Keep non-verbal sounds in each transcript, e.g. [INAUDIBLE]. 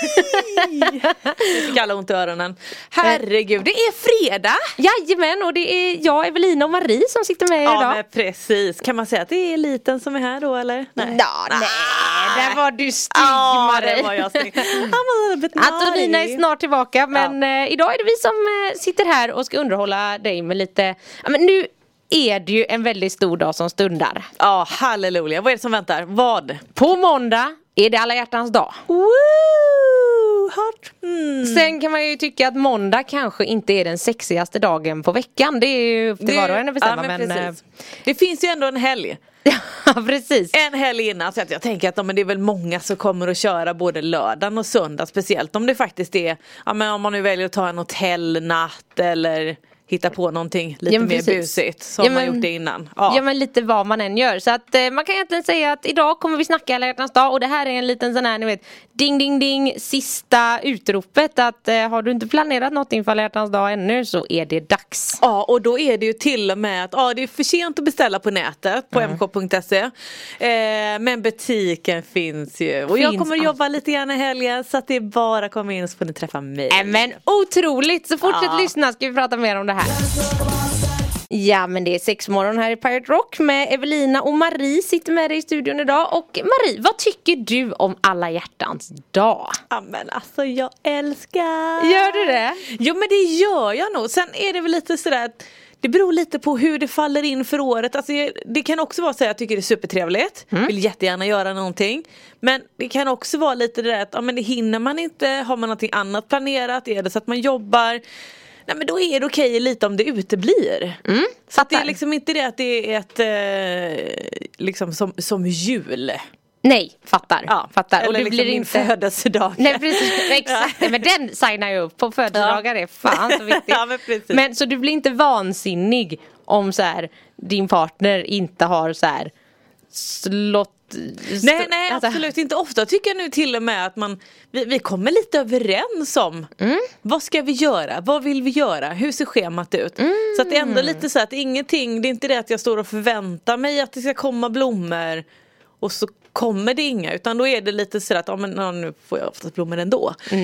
[LAUGHS] fick alla ont i öronen. Herregud, det är fredag! Jajamän, och det är jag, Evelina och Marie som sitter med er Ja idag. men precis, kan man säga att det är eliten som är här då eller? Nej, Ja, nej, där var du stygg Ja, Marie. det var jag stygg. [LAUGHS] Antonina är snart tillbaka men eh, idag är det vi som eh, sitter här och ska underhålla dig med lite, ja, men nu är det ju en väldigt stor dag som stundar. Ja, halleluja. Vad är det som väntar? Vad? På måndag är det alla hjärtans dag. Woo! Hot. Mm. Sen kan man ju tycka att måndag kanske inte är den sexigaste dagen på veckan. Det är ju upp till var och en att bestämma. ja, men men, precis. Det finns ju ändå en helg. eh, [LAUGHS] ja, precis. En helg innan så jag tänker att ja, men det är väl många som kommer att köra både lördagen och söndag speciellt om det faktiskt är ja, men om man nu väljer att ta en hotellnatt eller hitta på någonting lite Ja, mer precis. busigt som Ja, man men- gjort det innan. Ja. Ja. men lite vad man än gör. Så att eh, man kan egentligen säga att idag kommer vi snacka alla hjärtans dag och det här är en liten sån här ni vet Ding ding ding sista utropet att eh, har du inte planerat något inför alla hjärtans dag ännu så är det dags. Ja och då är det ju till och med att ja, det är för sent att beställa på nätet på mk.se eh, Men butiken finns ju och jag Finns kommer att jobba lite grann i helgen så att det bara komma in så får ni träffa mig. Äh, men otroligt! Så fortsätt Ja. lyssna ska vi prata mer om det här. Ja men det är sexmorgon här i Pirate Rock med Evelina och Marie sitter med dig i studion idag och Marie vad tycker du om alla hjärtans dag? Ja men alltså jag älskar Gör du det? Jo men det gör jag nog. Sen är det väl lite sådär att det beror lite på hur det faller in för året. Alltså, det kan också vara så att jag tycker det är supertrevligt. Vill jättegärna göra någonting. Men det kan också vara lite det där att ja, men det hinner man inte. Har man någonting annat planerat? Är det så att man jobbar? Nej men då är det okej lite om det uteblir. så att det är liksom inte det att det är ett eh, liksom som, som jul. Nej, fattar. Ja, fattar. Eller du liksom blir inte... födelsedag. Nej precis, [LAUGHS] exakt. Nej, Men den signar jag upp på. Födelsedagar är fan så viktigt. [LAUGHS] Ja, men precis. men så du blir inte vansinnig om så här, din partner inte har så här slått Nej, nej alltså- absolut inte. Ofta tycker jag nu till och med att man Vi, vi kommer lite överens om Vad ska vi göra? Vad vill vi göra? Hur ser schemat ut? Så att det är ändå lite så att ingenting Det är inte det att jag står och förväntar mig att det ska komma blommor Och så kommer det inga utan då är det lite så att ja, men, ja, nu får jag oftast blommor ändå. Eh,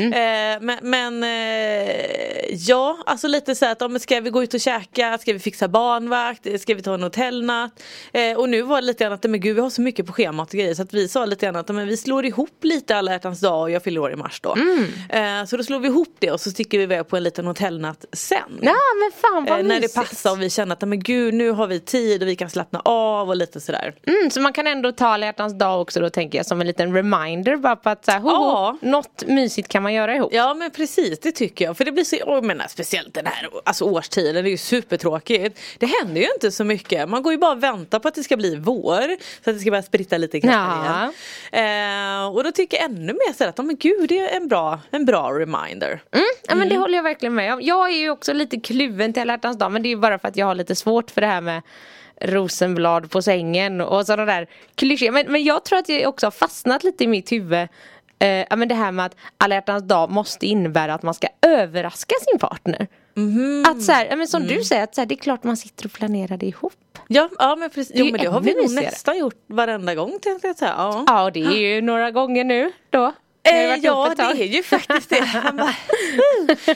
men men eh, ja, alltså lite så att ja, men ska vi gå ut och käka? Ska vi fixa barnvakt? Ska vi ta en hotellnatt? Eh, och nu var det lite grann att men gud vi har så mycket på schemat och grejer så att vi sa lite grann att men vi slår ihop lite alla hjärtans dag och jag fyller år i mars då. Eh, så då slår vi ihop det och så sticker vi iväg på en liten hotellnatt sen. Ja men fan vad Eh, när det mysigt. passar och vi känner att men gud nu har vi tid och vi kan slappna av och lite sådär. Mm, så man kan ändå ta alla hjärtans dag också då tänker jag som en liten reminder bara på att så här, ho, Ja. ho, något mysigt kan man göra ihop. Ja men precis det tycker jag. För det blir så, jag menar, speciellt den här alltså, årstiden, det är ju supertråkigt. Det händer ju inte så mycket. Man går ju bara och väntar på att det ska bli vår. Så att det ska börja spritta lite kroppen Ja. Eh, och då tycker jag ännu mer så att, ja, men gud det är en bra, en bra reminder. Mm, ja men det håller jag verkligen med om. Jag är ju också lite kluven till alla hjärtans dag men det är ju bara för att jag har lite svårt för det här med rosenblad på sängen och sådana där klyschor. Men, men jag tror att jag också har fastnat lite i mitt huvud eh, men det här med att alla hjärtans dag måste innebära att man ska överraska sin partner. Att så här, men som du säger, att så här, det är klart man sitter och planerar det ihop. Ja, ja men precis. Jo ju men det har vi nog nästan gjort varenda gång tänkte jag säga. Ja. Ja det är ju några gånger nu då. Eh, ja det är ju faktiskt det. [LAUGHS]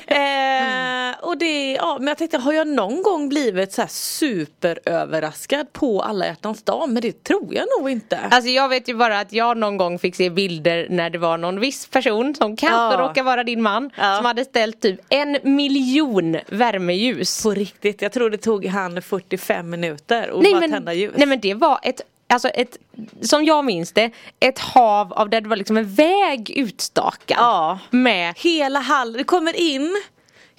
Eh, och det, ja, men jag tänkte har jag någon gång blivit så superöverraskad på alla hjärtans dag? Men det tror jag nog inte. Alltså jag vet ju bara att jag någon gång fick se bilder när det var någon viss person som kanske Ja. råkar vara din man Ja. som hade ställt typ en miljon värmeljus. På riktigt, jag tror det tog han 45 minuter att nej, bara men, tända ljus. nej men det var ett Alltså ett, som jag minns det, ett hav av där det var liksom en väg utstakad. Ja. Med Hela hallen, det kommer in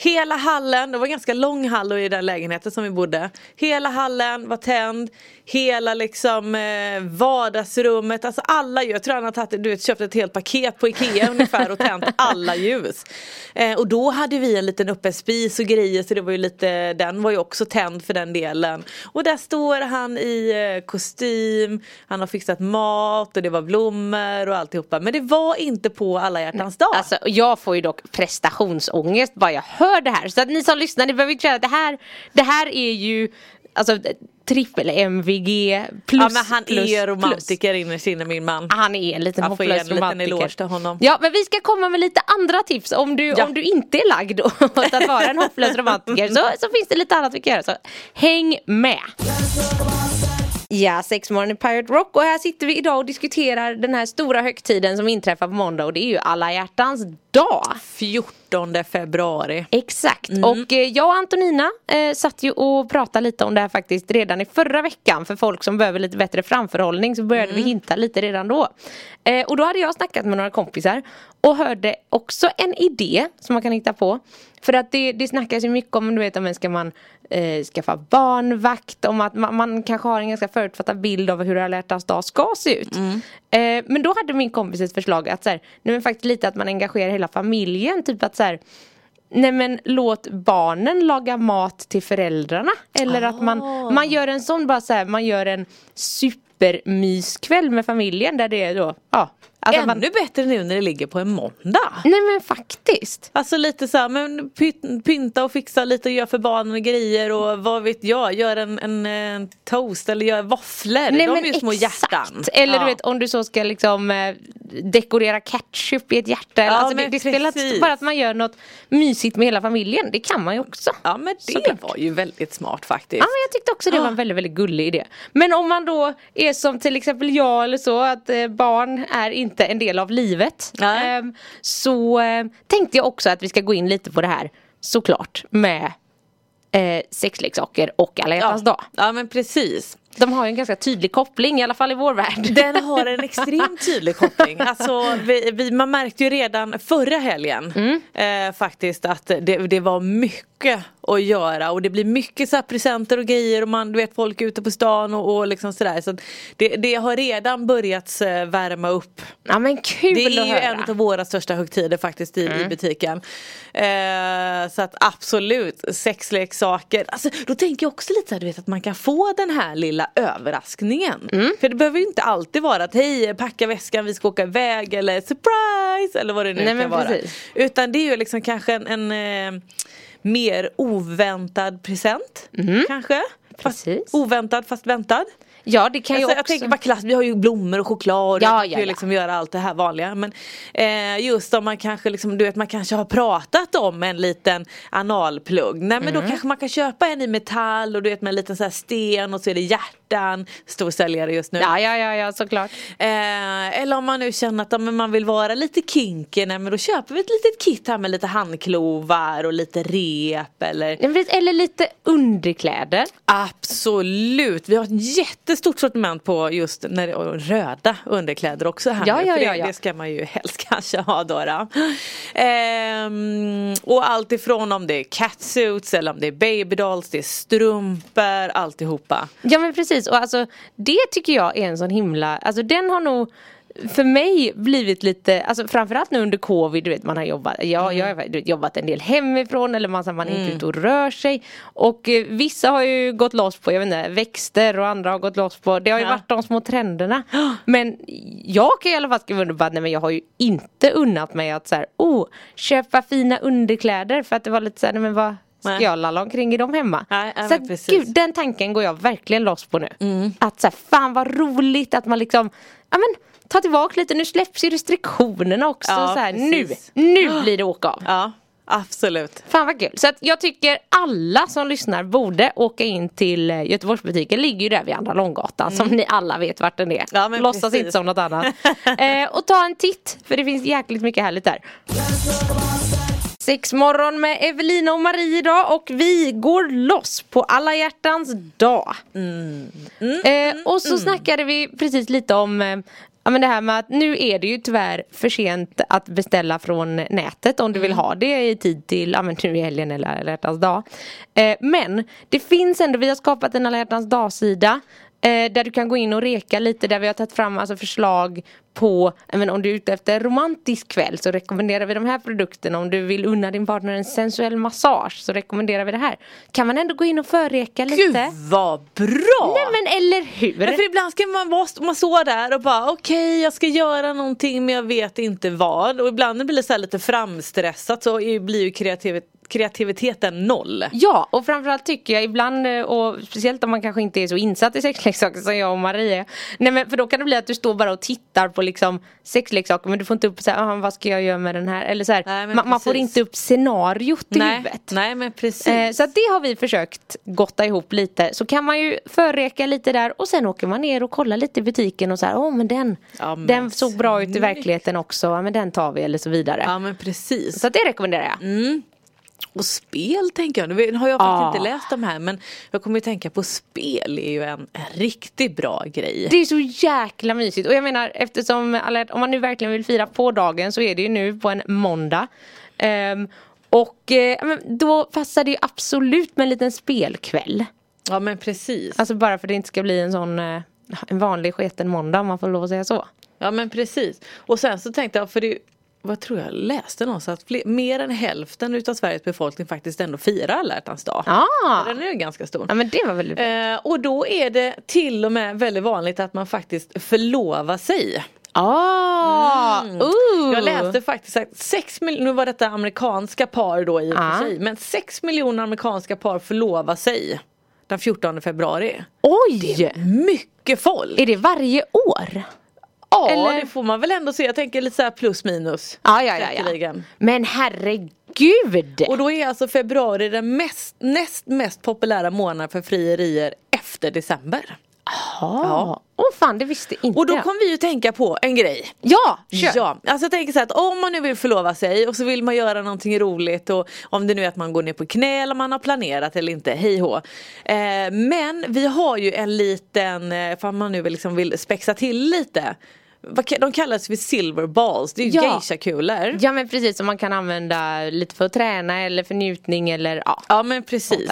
Hela hallen, det var en ganska lång hall i den lägenheten som vi bodde. Hela hallen var tänd. Hela liksom eh, vardagsrummet, alltså alla ljus. Jag tror han har tagit, du vet, köpt ett helt paket på Ikea ungefär och tänt [LAUGHS] alla ljus. Eh, och då hade vi en liten öppen spis och grejer så det var ju lite, den var ju också tänd för den delen. Och där står han i eh, kostym, han har fixat mat och det var blommor och alltihopa. Men det var inte på alla hjärtans dag. Alltså, jag får ju dock prestationsångest bara jag hör det här. Så att ni som lyssnar, ni behöver inte känna att det här, det här är ju Alltså trippel MVG plus ja men han plus, är romantiker innerst inne min man. Han är en liten Jag får ge hopplös en liten romantiker. eloge till honom. Ja men vi ska komma med lite andra tips om du, Ja. om du inte är lagd åt [LAUGHS] att vara en hopplös romantiker så, så finns det lite annat vi kan göra så häng med! Ja, sexmorgon i Pirate Rock och här sitter vi idag och diskuterar den här stora högtiden som inträffar på måndag och det är ju alla hjärtans dag. 14 februari. Exakt, Mm. och eh, jag och Antonina eh, satt ju och pratade lite om det här faktiskt redan i förra veckan för folk som behöver lite bättre framförhållning så började Mm. vi hinta lite redan då. Eh, och då hade jag snackat med några kompisar och hörde också en idé som man kan hitta på. För att det, det snackas ju mycket om, du vet, om ska man eh, skaffa barnvakt, om att man, man kanske har en ganska förutfattad bild av hur alla hjärtans dag ska se ut. Mm. Eh, men då hade min kompis ett förslag att så här, nej men faktiskt lite att man engagerar hela familjen, typ att så här, Nej men låt barnen laga mat till föräldrarna. Eller att man, man gör en sån bara så här, man gör en supermyskväll med familjen där det är då, ja. Alltså Ännu man, bättre nu när det ligger på en måndag. nej men faktiskt. Alltså lite så här, men py- pynta och fixa lite och göra för barnen och grejer och vad vet jag, gör en, en, en toast eller gör våfflor. Nej, De men är ju små exakt. hjärtan. Eller Ja. du vet om du så ska liksom eh, dekorera ketchup i ett hjärta. Ja, alltså, det, det spelar bara att man gör något mysigt med hela familjen. Det kan man ju också. Ja men det Såklart. var ju väldigt smart faktiskt. Ja men jag tyckte också det var en väldigt väldigt gullig idé. Men om man då är som till exempel jag eller så att eh, barn är inte en del av livet. Ehm, så eh, tänkte jag också att vi ska gå in lite på det här såklart med eh, sexleksaker och alla hjärtans ja. dag. ja men precis. De har ju en ganska tydlig koppling i alla fall i vår värld. Den har en extremt tydlig koppling. [LAUGHS] Alltså, vi, vi, man märkte ju redan förra helgen Mm. eh, faktiskt att det, det var mycket att göra och det blir mycket så presenter och grejer och man du vet folk är ute på stan och, och liksom sådär. Så det, det har redan börjat eh, värma upp. Ja men kul Det är ju höra. en av våra största högtider faktiskt i, i butiken. Eh, så att absolut, sexleksaker. Alltså, då tänker jag också lite så här, du vet att man kan få den här lilla överraskningen. För det behöver ju inte alltid vara att hej packa väskan vi ska åka iväg eller surprise eller vad det nu Nej, kan vara. Utan det är ju liksom kanske en, en eh, mer oväntad present. Kanske. Fast, Precis. oväntad fast väntad. Ja det kan Alltså, ju jag också. tänker bara klass, vi har ju blommor och choklad och Ja, ja, ja, liksom göra allt det här vanliga. Men eh, just om man kanske liksom, du vet man kanske har pratat om en liten analplugg. Nej men Mm. då kanske man kan köpa en i metall och du vet med en liten så sten och så är det hjärtan. Stor säljare just nu. Ja ja ja, ja såklart. Eh, eller om man nu känner att men man vill vara lite kinky, nej, men då köper vi ett litet kit här med lite handklovar och lite rep eller Eller lite underkläder. Absolut, vi har ett jättestort sortiment på just när det, röda underkläder också här Ja, ja, för ja, det, ja. det ska man ju [LAUGHS] helst kanske ha då. då. Ehm, och allt ifrån om det är catsuits eller om det är babydolls, det är strumpor, alltihopa. Ja men precis och alltså det tycker jag är en sån himla, alltså den har nog för mig blivit lite, alltså framförallt nu under covid, du vet man har jobbat, ja, jag har du vet, jobbat en del hemifrån eller man, man är inte ute och rör sig och eh, vissa har ju gått loss på, jag vet inte, växter och andra har gått loss på, det har ju Ja. varit de små trenderna. Men jag kan i alla fall skriva under på att nej men jag har ju inte unnat mig att så här, oh, köpa fina underkläder för att det var lite så här, nej men vad ska jag lalla omkring i dem hemma? Nej, nej, så att, gud, den tanken går jag verkligen loss på nu. Att så här, fan vad roligt att man liksom, ja men ta tillbaka lite, nu släpps ju restriktionerna också. Ja, så här, nu, nu blir det åka av. Ja, absolut. Fan vad kul. Så att jag tycker alla som lyssnar borde åka in till eh, Göteborgsbutiken. Ligger ju där vid Andra Långgatan som ni alla vet vart den är. Mm. Ja, Låtsas precis. inte som något annat. [LAUGHS] eh, och ta en titt för det finns jäkligt mycket härligt där. Sex morgon med Evelina och Marie idag och vi går loss på alla hjärtans dag. Mm. Eh, och så snackade vi precis lite om eh, Ja men det här med att nu är det ju tyvärr för sent att beställa från nätet om du vill ha det i tid till, ja men nu i helgen eller alla dag. Eh, men det finns ändå, vi har skapat en alla hjärtans dag-sida Eh, där du kan gå in och reka lite där vi har tagit fram alltså förslag på, men om du är ute efter romantisk kväll så rekommenderar vi de här produkterna. Om du vill unna din partner en sensuell massage så rekommenderar vi det här. Kan man ändå gå in och förreka lite? Gud vad bra! Nej men eller hur? Men för ibland ska man vara man står där och bara okej okay, jag ska göra någonting men jag vet inte vad. Och ibland blir det så lite framstressat så blir ju kreativitet kreativiteten noll. Ja och framförallt tycker jag ibland eh, och speciellt om man kanske inte är så insatt i sexleksaker som jag och Marie Nej men för då kan det bli att du står bara och tittar på liksom sexleksaker men du får inte upp så här, vad ska jag göra med den här? Eller så här, Nej, man, man, får inte upp scenariot i Nej. huvudet. Nej men precis. Eh, så det har vi försökt gotta ihop lite. Så kan man ju förreka lite där och sen åker man ner och kollar lite i butiken och så här, åh men den, ja, men den såg bra ut i verkligheten också, ja, men den tar vi eller så vidare. Ja men precis. Så det rekommenderar jag. Mm. Och spel tänker jag, nu har jag faktiskt ah. inte läst de här men jag kommer ju tänka på spel är ju en, en riktigt bra grej. Det är så jäkla mysigt och jag menar eftersom om man nu verkligen vill fira på dagen så är det ju nu på en måndag. Um, och uh, då passar det ju absolut med en liten spelkväll. Ja men precis. Alltså bara för att det inte ska bli en sån uh, en vanlig sketen måndag om man får lov att säga så. Ja men precis. Och sen så tänkte jag, för det vad tror jag läste någonstans att fler, mer än hälften utav Sveriges befolkning faktiskt ändå firar alla hjärtans dag. Ah. Den är ju ganska stor. Ja men det var väldigt eh, Och då är det till och med väldigt vanligt att man faktiskt förlovar sig. Ah, mm. Jag läste faktiskt att 6 miljoner, nu var detta amerikanska par då i och ah. för sig, men 6 miljoner amerikanska par förlovar sig den 14 februari. Oj! Det är mycket folk! Är det varje år? Ja Eller? det får man väl ändå se. Jag tänker lite så plus minus. Ja, ja, ja, ja. Men herregud! Och då är alltså februari den mest, näst mest populära månaden för frierier efter december. Jaha, ja. åh fan det visste inte Och då kom vi ju tänka på en grej Ja, kör! Ja, alltså jag tänker så här att om man nu vill förlova sig och så vill man göra någonting roligt och om det nu är att man går ner på knä eller man har planerat eller inte, hej hå. Eh, men vi har ju en liten, eh, för man nu liksom vill spexa till lite de kallas för silver balls, det är ju ja. geisha-kulor. Ja men precis som man kan använda lite för att träna eller för njutning eller ja. Ja men precis.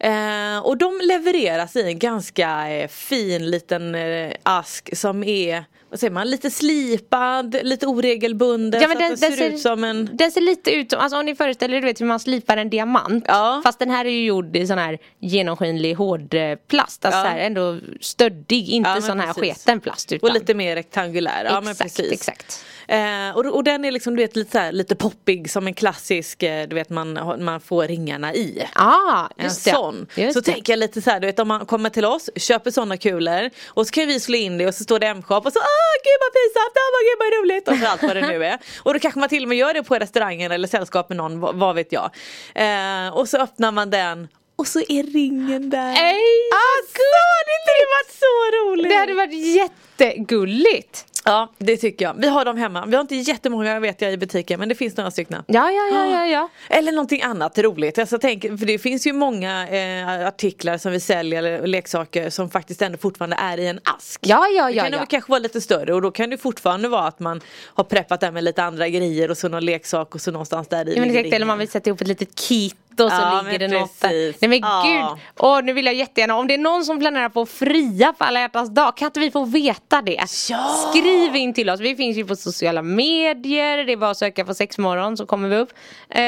Eh, och de levereras i en ganska eh, fin liten eh, ask som är vad säger man, lite slipad, lite oregelbunden. Ja, men den, så att det ser, ser, ut som en... Den ser lite ut som, alltså om ni föreställer er du vet hur man slipar en diamant. Ja. Fast den här är ju gjord i sån här genomskinlig hårdplast. Alltså ja. här, ändå stöddig, inte ja, sån här sketen plast. Utan... Och lite mer rektangulär. Ja, exakt, men precis. exakt. Eh, och, och den är liksom du vet lite, så här, lite poppig som en klassisk, eh, du vet man, man får ringarna i. Ah, just en sån. Just så det. tänker jag lite så här, du vet om man kommer till oss, köper sådana kulor och så kan vi slå in det och så står det M-shop och så åh gud vad pinsamt, åh gud vad roligt och så allt vad det nu är. [LAUGHS] Och då kanske man till och med gör det på restaurangen eller sällskap med någon, vad, vad vet jag. Eh, och så öppnar man den och så är ringen där. Ej, alltså, hade det varit så roligt? Det hade varit jättegulligt. Ja det tycker jag. Vi har dem hemma. Vi har inte jättemånga vet jag i butiken men det finns några stycken. Ja ja ja ja. ja. [GASPS] Eller någonting annat roligt. Alltså, tänk, för det finns ju många eh, artiklar som vi säljer eller leksaker som faktiskt ändå fortfarande är i en ask. Ja ja ja. Det kan ja. kanske vara lite större och då kan det fortfarande vara att man har preppat det med lite andra grejer och så någon leksak och så någonstans där i. Ja, men exakt, eller man vill sätta ihop ett litet kit och så ja, ligger det något där. Nej men ja. gud, Åh, nu vill jag jättegärna, om det är någon som planerar på att fria på alla hjärtans dag, kan inte vi få veta det? Ja. Skriv in till oss, vi finns ju på sociala medier, det är bara att söka på sexmorgon så kommer vi upp. Eh,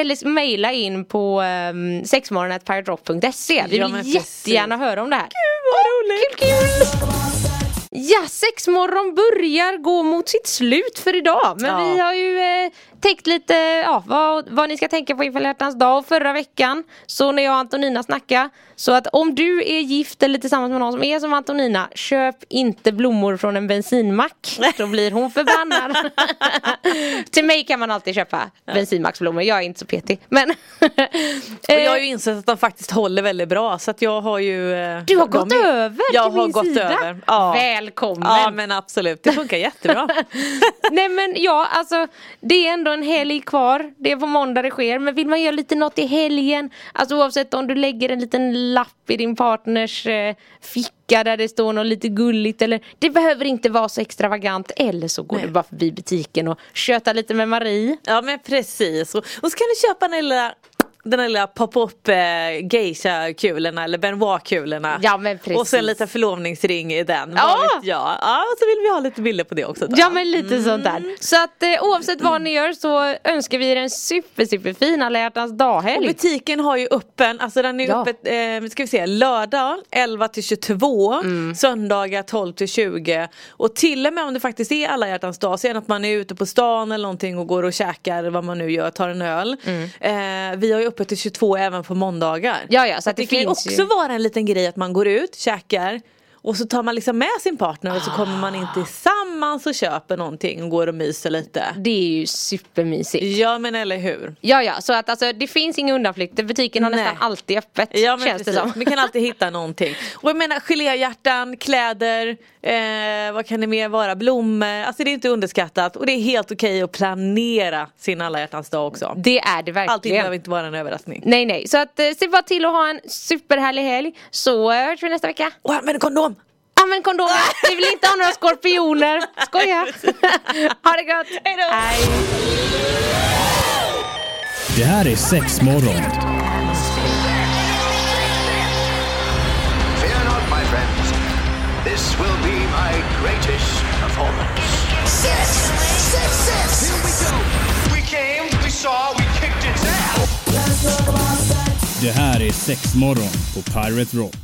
eller mejla in på eh, sexmorgon.piratrock.se, vi vill jättegärna höra om det här. Gud vad roligt! Kul, kul. Ja, sexmorgon börjar gå mot sitt slut för idag. Men ja. vi har ju eh, täckt lite ja, vad, vad ni ska tänka på inför hjärtans dag. Förra veckan så när jag och Antonina snackade så att om du är gift eller tillsammans med någon som är som Antonina köp inte blommor från en bensinmack. Då blir hon förbannad. [LAUGHS] Till mig kan man alltid köpa ja. bensinmacksblommor. Jag är inte så petig. Men [LAUGHS] och jag har ju insett att de faktiskt håller väldigt bra så att jag har ju eh, Du har gått över jag till har min gått sida. Över. Ja. Välkommen. Ja men absolut, det funkar jättebra. [LAUGHS] Nej men ja alltså det är ändå en helg kvar. Det är på måndag det sker. Men vill man göra lite något i helgen. Alltså oavsett om du lägger en liten lapp i din partners eh, ficka där det står något lite gulligt eller det behöver inte vara så extravagant eller så går Nej. du bara förbi butiken och köta lite med Marie. Ja men precis. Och, och så kan du köpa den lilla den där lilla pop-up eh, geisha-kulorna eller Benoit-kulorna. Ja, men precis. Och sen lite förlovningsring i den. Ja. Vad vet jag. Ja, och så vill vi ha lite bilder på det också. då. Ja men lite sånt där. Så att eh, oavsett vad ni gör så önskar vi er en super super fin alla hjärtans Och dag-helg. butiken har ju öppen, alltså den är Ja. öppet, eh, ska vi se, lördag 11 till 22, Mm. söndagar 12 till 20 och till och med om det faktiskt är alla hjärtans dag så är det att man är ute på stan eller någonting och går och käkar vad man nu gör, tar en öl. Eh, vi har ju öppet till 22 även på måndagar. Ja, ja, så att det, det kan ju också vara en liten grej att man går ut, käkar och så tar man liksom med sin partner och så kommer man in tillsammans och köper någonting och går och myser lite. Det är ju supermysigt. Ja men eller hur. Ja ja, så att alltså det finns inga undanflykter. Butiken har Nej. nästan alltid öppet. Ja men känns det precis, som. vi kan alltid hitta [LAUGHS] någonting. Och jag menar geléhjärtan, kläder, eh, vad kan det mer vara, blommor. Alltså det är inte underskattat och det är helt okej att planera sin alla hjärtans dag också. Det är det verkligen. Allting behöver inte vara en överraskning. Nej nej, så att eh, se bara till att ha en superhärlig helg så eh, hörs vi nästa vecka. Och använd kondom! Använd kondomer, vi vill inte ha några skorpioner. Skoja! [LAUGHS] ha det gott! Hejdå. Hej. Det här är sex morgon. Fear not, my friends. This will be my greatest performance. Six, six, six. Here we go. We came, we saw, we kicked its ass. Det här är sex morgon på Pirate Rock.